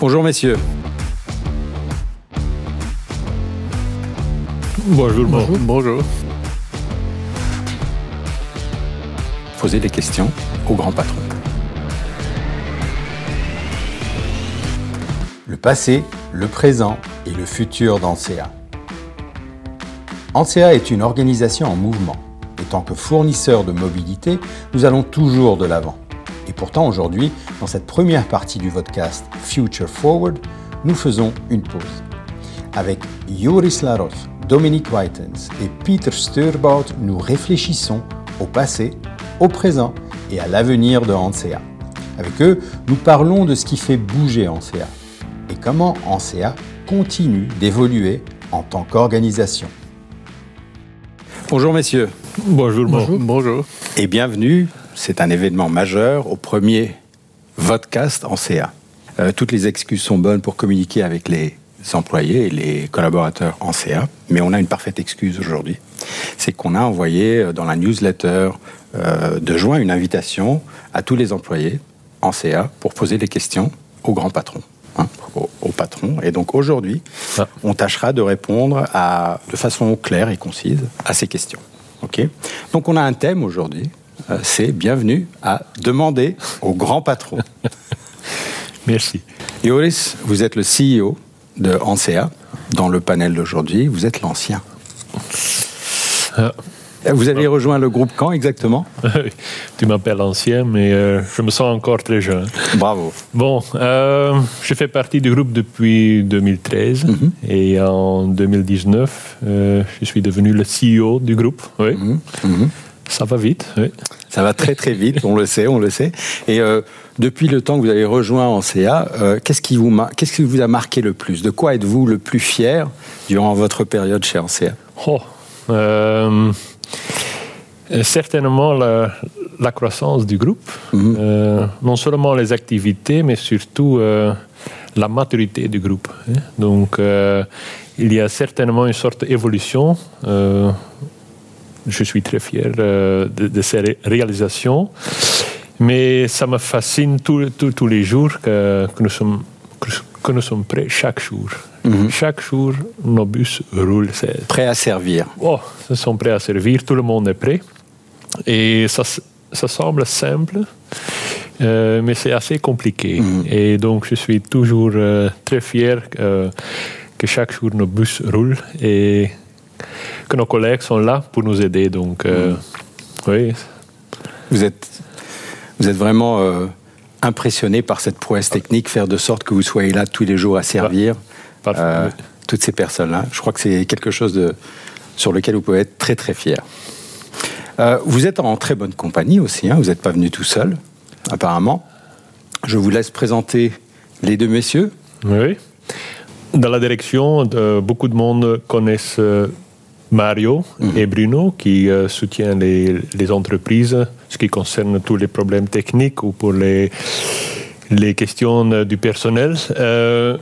Bonjour messieurs. Bonjour. Bonjour. Bonjour. Posez des questions au grand patron. Le passé, le présent et le futur d'ANSEA. ANSEA est une organisation en mouvement. Et tant que fournisseur de mobilité, nous allons toujours de l'avant. Et pourtant aujourd'hui, dans cette première partie du podcast Future Forward, nous faisons une pause. Avec Joris Laros, Dominique Whitens et Peter Sturbaut, nous réfléchissons au passé, au présent et à l'avenir de ANSEA. Avec eux, nous parlons de ce qui fait bouger ANSEA et comment ANSEA continue d'évoluer en tant qu'organisation. Bonjour messieurs. Bonjour. Bonjour. Bonjour. Et bienvenue, c'est un événement majeur au premier vodcast ANSEA. Euh, toutes les excuses sont bonnes pour communiquer avec les employés et les collaborateurs en CA, mais on a une parfaite excuse aujourd'hui. C'est qu'on a envoyé euh, dans la newsletter euh, de juin une invitation à tous les employés en CA pour poser des questions au grand patron. Hein, au, au, patron. Et donc aujourd'hui, ah. on tâchera de répondre à, de façon claire et concise à ces questions. Ok? Donc on a un thème aujourd'hui, c'est bienvenue à demander au grand patron. Merci. Yoris, vous êtes le CEO de ANSEA dans le panel d'aujourd'hui. Vous êtes l'ancien. Ah. Vous avez rejoint le groupe quand exactement Tu m'appelles ancien, mais euh, je me sens encore très jeune. Bravo. Bon, euh, je fais partie du groupe depuis 2013 mm -hmm. et en 2019, euh, je suis devenu le CEO du groupe. Oui. Mm -hmm. Ça va vite. Oui. Ça va très très vite, on le sait, on le sait. Et euh, depuis le temps que vous avez rejoint en CA, euh, qu'est-ce qui, vous qu'est-ce qui vous a marqué le plus? De quoi êtes-vous le plus fier durant votre période chez ANCA oh, euh, Certainement la, la, croissance du groupe. Mm -hmm. euh, non seulement les activités, mais surtout la maturité du groupe. Hein. Donc, il y a certainement une sorte d'évolution. Euh, je suis très fier de, de ces ré réalisations. Mais ça me fascine tous les jours que, que, nous sommes, que nous sommes prêts chaque jour. Mm -hmm. Chaque jour, nos bus roulent. Prêts à servir. Oh, ils sont prêts à servir, tout le monde est prêt. Et ça, ça semble simple, euh, mais c'est assez compliqué. -hmm. Et donc, je suis toujours euh, très fier euh, que chaque jour nos bus roulent et que nos collègues sont là pour nous aider. Donc, mm. oui. Vous êtes vous êtes vraiment euh, impressionné par cette prouesse technique, faire de sorte que vous soyez là tous les jours à servir euh, toutes ces personnes-là. Je crois que c'est quelque chose de, sur lequel vous pouvez être très très fier. Euh, vous êtes en très bonne compagnie aussi, hein, vous n'êtes pas venu tout seul, apparemment. Je vous laisse présenter les deux messieurs. Oui. Dans la direction, beaucoup de monde connaissent Mario -hmm. et Bruno qui euh, soutiennent les, les, entreprises, ce qui concerne tous les problèmes techniques ou pour les, les questions du personnel. Euh,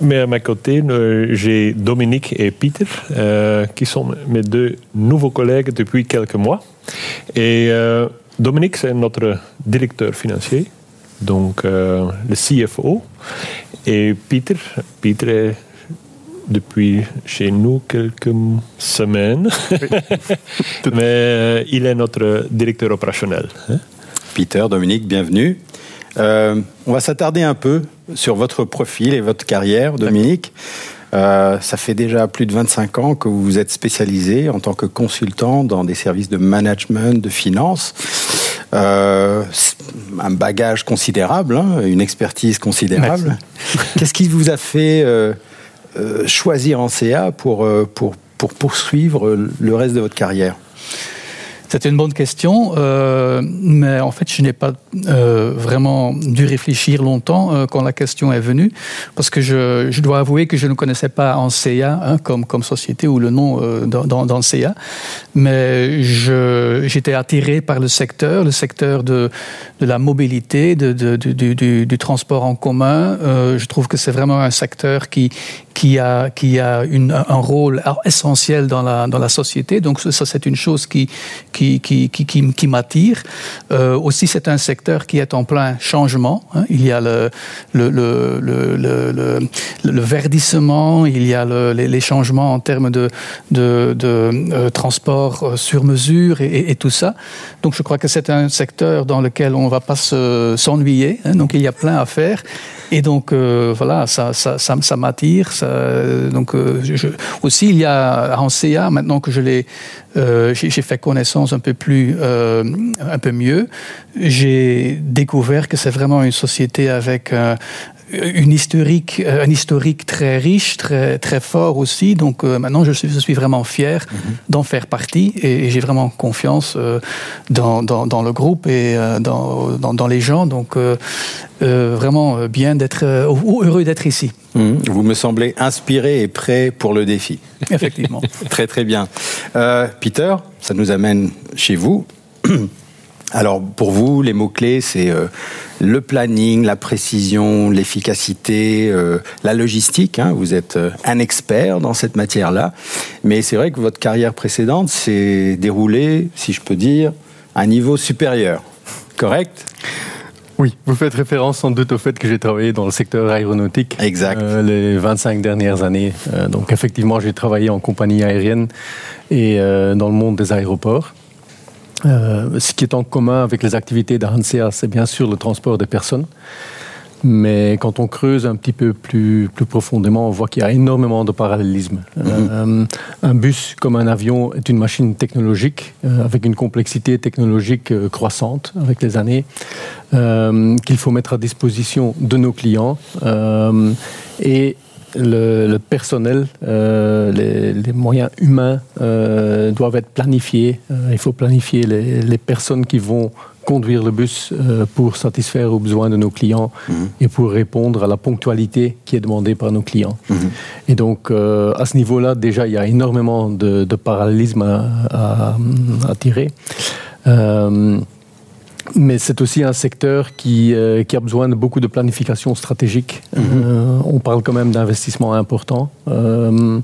mais à ma côté, euh, j'ai Dominique et Peter, euh, qui sont mes deux nouveaux collègues depuis quelques mois. Et Dominique, c'est notre directeur financier, donc le CFO. Et Peter, Peter est depuis chez nous quelques semaines, mais euh, il est notre directeur opérationnel. Hein? Peter, Dominique, bienvenue. Euh, on va s'attarder un peu sur votre profil et votre carrière, Dominique. Euh, ça fait déjà plus de 25 ans que vous vous êtes spécialisé en tant que consultant dans des services de management, de finance. Euh, un bagage considérable, hein, une expertise considérable. Qu'est-ce qui vous a fait choisir en CA pour, euh, pour, pour poursuivre le reste de votre carrière c'est une bonne question, euh, mais en fait, je n'ai pas euh, vraiment dû réfléchir longtemps euh, quand la question est venue, parce que je, je, dois avouer que je ne connaissais pas en CA hein, comme, comme société ou le nom euh, dans, dans, dans, CA, mais j'étais attiré par le secteur, le secteur de, de la mobilité, de, du, du, transport en commun. Euh, je trouve que c'est vraiment un secteur qui, qui a, qui a une, un rôle essentiel dans la, dans la société. Donc ça, c'est une chose qui, qui, qui, qui, qui, m'attire. Euh, aussi, c'est un secteur qui est en plein changement. Hein. Il y a le, le, le, le, le verdissement, il y a les, les, changements en termes de, de, de euh, transport euh, sur mesure et, tout ça. Donc je crois que c'est un secteur dans lequel on va pas s'ennuyer. Hein. Donc il y a plein à faire. Et donc euh, voilà, ça, ça, ça m'attire. Donc euh, aussi il y a en CA maintenant que je l'ai, euh, j'ai fait connaissance un peu plus, euh, un peu mieux. J'ai découvert que c'est vraiment une société avec une historique, euh, un historique très riche, très, très fort aussi. Donc euh, maintenant, je suis, je suis vraiment fier mm -hmm. d'en faire partie et, et j'ai vraiment confiance euh, dans, dans, dans, le groupe et euh, dans, dans, dans, les gens. Donc vraiment bien d'être heureux d'être ici. Mmh. Vous me semblez inspiré et prêt pour le défi. Effectivement. très très bien. Peter, ça nous amène chez vous. Alors pour vous, les mots-clés, c'est euh, le planning, la précision, l'efficacité, euh, la logistique. Hein. Vous êtes euh, un expert dans cette matière-là. Mais c'est vrai que votre carrière précédente s'est déroulée, si je peux dire, à un niveau supérieur. Correct? Oui, vous faites référence sans doute au fait que j'ai travaillé dans le secteur aéronautique exact. Euh, les 25 dernières années. Euh, donc effectivement, j'ai travaillé en compagnie aérienne et euh, dans le monde des aéroports. Euh, ce qui est en commun avec les activités d'Ahansea, c'est bien sûr le transport des personnes. Mais quand on creuse un petit peu plus, plus profondément, on voit qu'il y a énormément de parallélisme. -hmm. euh, un bus, comme un avion, est une machine technologique euh, avec une complexité technologique euh, croissante avec les années, qu'il faut mettre à disposition de nos clients. Et le, le personnel, euh, les, les moyens humains euh, doivent être planifiés. Euh, il faut planifier les, les personnes qui vont conduire le bus pour satisfaire aux besoins de nos clients mmh. et pour répondre à la ponctualité qui est demandée par nos clients. Mmh. Et donc à ce niveau-là, déjà il y a énormément de, de parallélisme à, à, à tirer. Euh, mais c'est aussi un secteur qui, euh, qui a besoin de beaucoup de planification stratégique. Mm -hmm. euh, on parle quand même d'investissement important. Euh,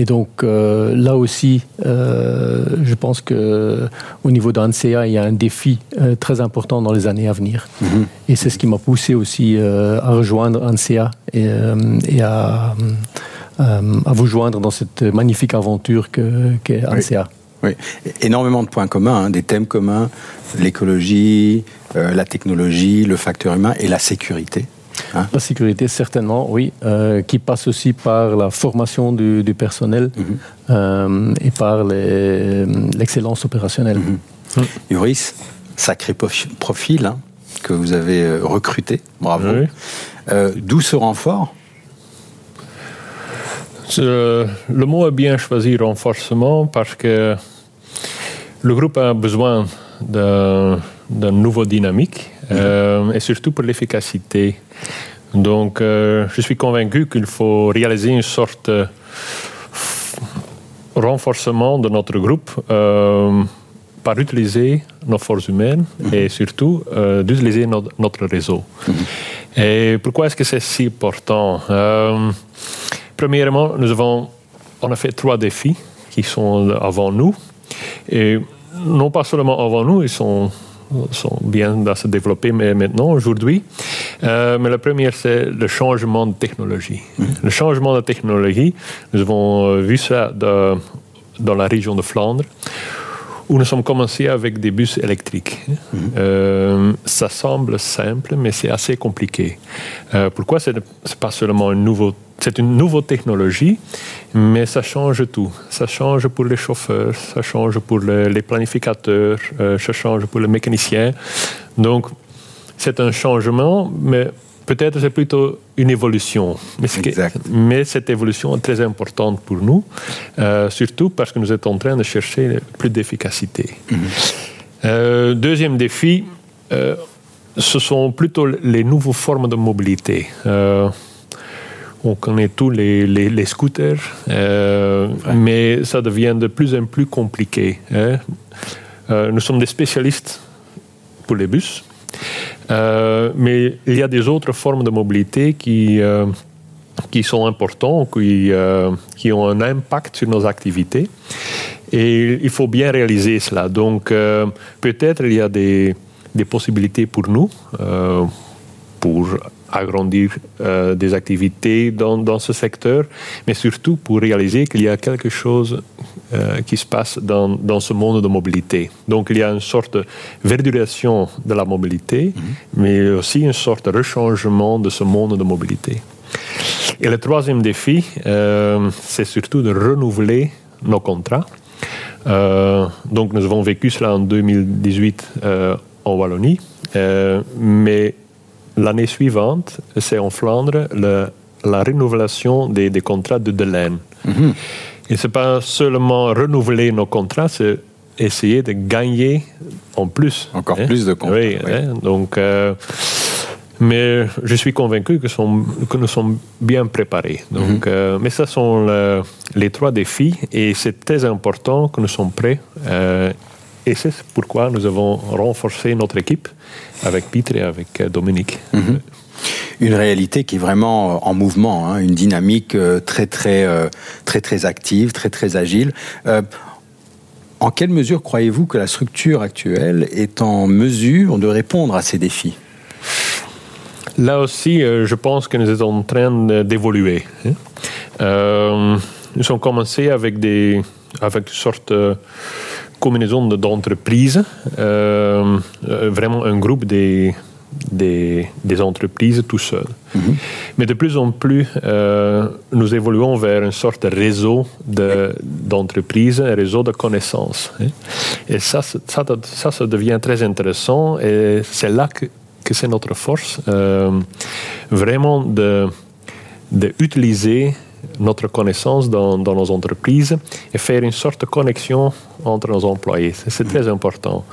et donc euh, là aussi, euh, je pense qu'au niveau d'ANCA, il y a un défi euh, très important dans les années à venir. Mm -hmm. Et c'est ce qui m'a poussé aussi euh, à rejoindre ANCA et, euh, et à, euh, à vous joindre dans cette magnifique aventure qu'est qu ANCA. Oui. Oui, énormément de points communs, hein, des thèmes communs, l'écologie, euh, la technologie, le facteur humain et la sécurité. Hein. La sécurité, certainement, oui, euh, qui passe aussi par la formation du, du personnel mm -hmm. euh, et par l'excellence opérationnelle. Mm -hmm. mm. Uris, sacré profil hein, que vous avez recruté, bravo. Oui. Euh, d'où ce renfort? Le mot est bien choisi renforcement parce que le groupe a besoin d'un nouveau dynamique euh, et surtout pour l'efficacité. Donc, euh, je suis convaincu qu'il faut réaliser une sorte de renforcement de notre groupe euh, par utiliser nos forces humaines -hmm. et surtout d'utiliser notre, notre, réseau. -hmm. Et pourquoi est-ce que c'est si important Premièrement, nous avons en effet trois défis qui sont avant nous. Et non pas seulement avant nous, ils sont, sont bien à se développer mais maintenant, aujourd'hui. Euh, mais la première, c'est le changement de technologie. Mmh. Le changement de technologie, nous avons vu ça de, dans la région de Flandre, où nous sommes commencés avec des bus électriques. Mmh. Euh, ça semble simple, mais c'est assez compliqué. Euh, pourquoi? Ce n'est pas seulement un nouveau c'est une nouvelle technologie, mais ça change tout. Ça change pour les chauffeurs, ça change pour les, les planificateurs, euh, ça change pour les mécaniciens. Donc, c'est un changement, mais peut-être c'est plutôt une évolution. Mais, exact. Que, mais cette évolution est très importante pour nous, euh, surtout parce que nous sommes en train de chercher plus d'efficacité. Mm -hmm. euh, deuxième défi, euh, ce sont plutôt les nouvelles formes de mobilité. On connaît tous les, les, les scooters, euh, mais ça devient de plus en plus compliqué. Hein. Euh, nous sommes des spécialistes pour les bus, euh, mais il y a des autres formes de mobilité qui, qui sont importants, qui, qui ont un impact sur nos activités. Et il faut bien réaliser cela. Donc, peut-être il y a des, des possibilités pour nous, pour agrandir euh, des activités dans, dans, ce secteur, mais surtout pour réaliser qu'il y a quelque chose euh, qui se passe dans, dans, ce monde de mobilité. Donc il y a une sorte de verduration de la mobilité, mhm. mais aussi une sorte de rechangement de ce monde de mobilité. Et le troisième défi, euh, c'est surtout de renouveler nos contrats. donc nous avons vécu cela en 2018 en Wallonie, mais L'année suivante, c'est en Flandre le, la renouvelation des, des, contrats de Delaine. Mm Et ce n'est pas seulement renouveler nos contrats, c'est essayer de gagner en plus. Encore hein? plus de contrats. Oui, oui. Hein? donc. Euh, mais je suis convaincu que, sont, que nous sommes bien préparés. Donc, mm -hmm. euh, mais ce sont le, les trois défis et c'est très important que nous sommes prêts. Euh, et c'est pourquoi nous avons renforcé notre équipe avec Peter et avec euh, Dominique. Mm -hmm. Une réalité qui est vraiment euh, en mouvement, hein, une dynamique euh, très très très très active, très très agile. Euh, en quelle mesure croyez-vous que la structure actuelle est en mesure de répondre à ces défis? Là aussi, je pense que nous sommes en train d'évoluer. Euh, nous avons commencé avec des avec une sorte combinaison d'entreprises, euh, euh, vraiment un groupe des, des, des entreprises tout seul. Mm -hmm. Mais de plus en plus, euh, nous évoluons vers une sorte de réseau d'entreprises, de, un réseau de connaissances. Et ça, ça, ça, ça devient très intéressant et c'est là que, que c'est notre force, euh, vraiment de, de utiliser notre connaissance dans, dans, nos entreprises et faire une sorte de connexion entre nos employés. C'est très important.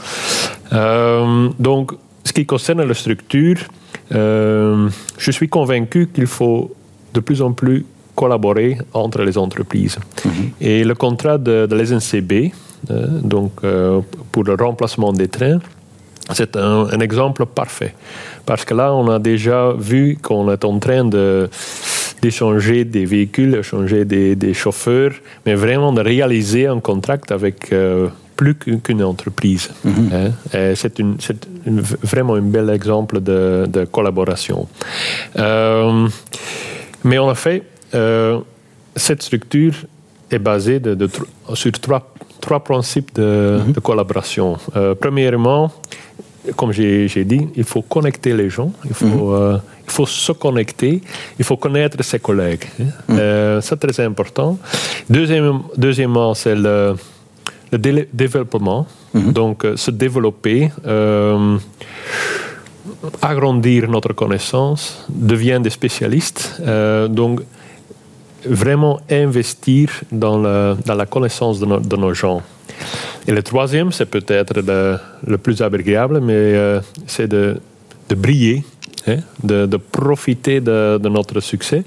Euh, donc, ce qui concerne la structure, euh, je suis convaincu qu'il faut de plus en plus collaborer entre les entreprises. Mm -hmm. Et le contrat de, de l'SNCB, euh, donc pour le remplacement des trains, c'est un, un, exemple parfait. Parce que là, on a déjà vu qu'on est en train de d'échanger des véhicules, changer des, des, chauffeurs, mais vraiment de réaliser un contrat avec euh, plus qu'une entreprise. Mm -hmm. hein? C'est une, une, vraiment un bel exemple de, de collaboration. Euh, mais en effet, euh, cette structure est basée de, de, sur trois, trois principes de, mm -hmm. de collaboration. Euh, premièrement, comme j'ai dit, il faut connecter les gens, il faut, mm -hmm. euh, il faut se connecter, il faut connaître ses collègues. Mm -hmm. euh, c'est très important. Deuxième, deuxièmement, c'est le, le dé développement, mm -hmm. donc euh, se développer, euh, agrandir notre connaissance, devenir des spécialistes. Euh, donc, vraiment investir dans, le, dans la connaissance de, no, de nos gens. Et le troisième, c'est peut-être le, le, plus agréable, mais euh, c'est de, de, briller, hein, de, de, profiter de, de, notre succès,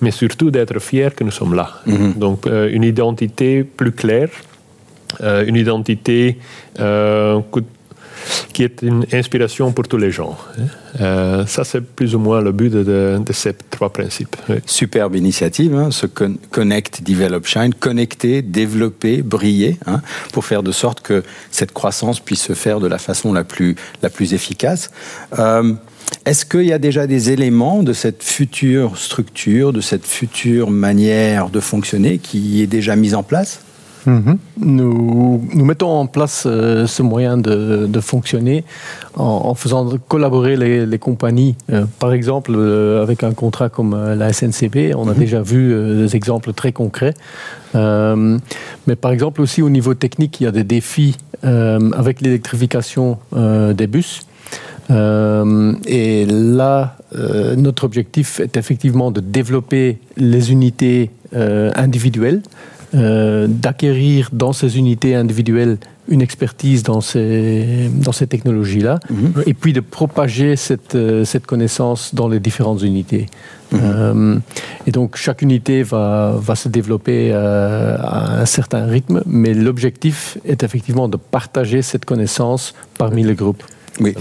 mais surtout d'être fier que nous sommes là. Mm -hmm. Donc euh, une identité plus claire, euh, une identité qui est une inspiration pour tous les gens. Euh, ça, c'est plus ou moins le but de, ces trois principes. Superbe initiative, hein, se con connect, develop, shine, connecter, développer, briller, hein, pour faire de sorte que cette croissance puisse se faire de la façon la plus, la plus efficace. Euh, Est-ce qu'il y a déjà des éléments de cette future structure, de cette future manière de fonctionner qui est déjà mise en place? -hmm. nous, nous mettons en place euh, ce moyen de, de fonctionner en, en faisant collaborer les, les compagnies. Euh, par exemple, euh, avec un contrat comme la SNCB, on a -hmm. déjà vu des exemples très concrets. Mais par exemple aussi au niveau technique, il y a des défis avec l'électrification des bus. Euh, et là, euh, notre objectif est effectivement de développer les unités euh, individuelles euh, d'acquérir dans ces unités individuelles une expertise dans ces, dans ces technologies-là, mm -hmm. et puis de propager cette, euh, cette connaissance dans les différentes unités. Mm -hmm. euh, et donc chaque unité va, va se développer euh, à un certain rythme, mais l'objectif est effectivement de partager cette connaissance parmi les groupes. Oui.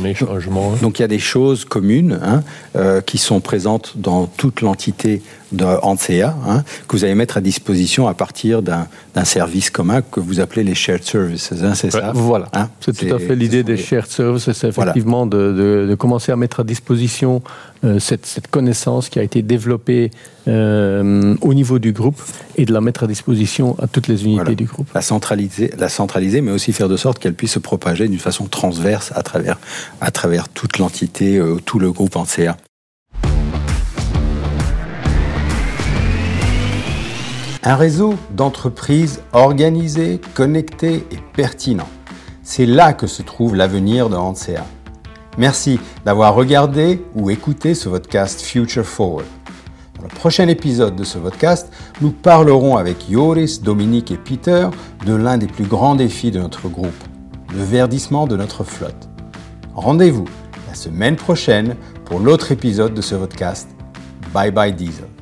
Donc il y a des choses communes hein, euh, qui sont présentes dans toute l'entité de ANSEA, hein, que vous allez mettre à disposition à partir d'un service commun que vous appelez les shared services, hein, c'est ça Voilà, Hein c'est tout à fait l'idée des les- shared services, c'est Voilà. effectivement de, de- de commencer à mettre à disposition euh, cette, cette connaissance qui a été développée euh, au niveau du groupe et de la mettre à disposition à toutes les unités Voilà. du groupe. La centraliser, la centraliser, mais aussi faire de sorte qu'elle puisse se propager d'une façon transverse à travers, à travers toute l'entité, euh, tout le groupe ANSEA. Un réseau d'entreprises organisé, connecté et pertinent. C'est là que se trouve l'avenir de Hansea. Merci d'avoir regardé ou écouté ce podcast Future Forward. Dans le prochain épisode de ce podcast, nous parlerons avec Joris, Dominique et Peter de l'un des plus grands défis de notre groupe, le verdissement de notre flotte. Rendez-vous la semaine prochaine pour l'autre épisode de ce podcast. Bye bye Diesel.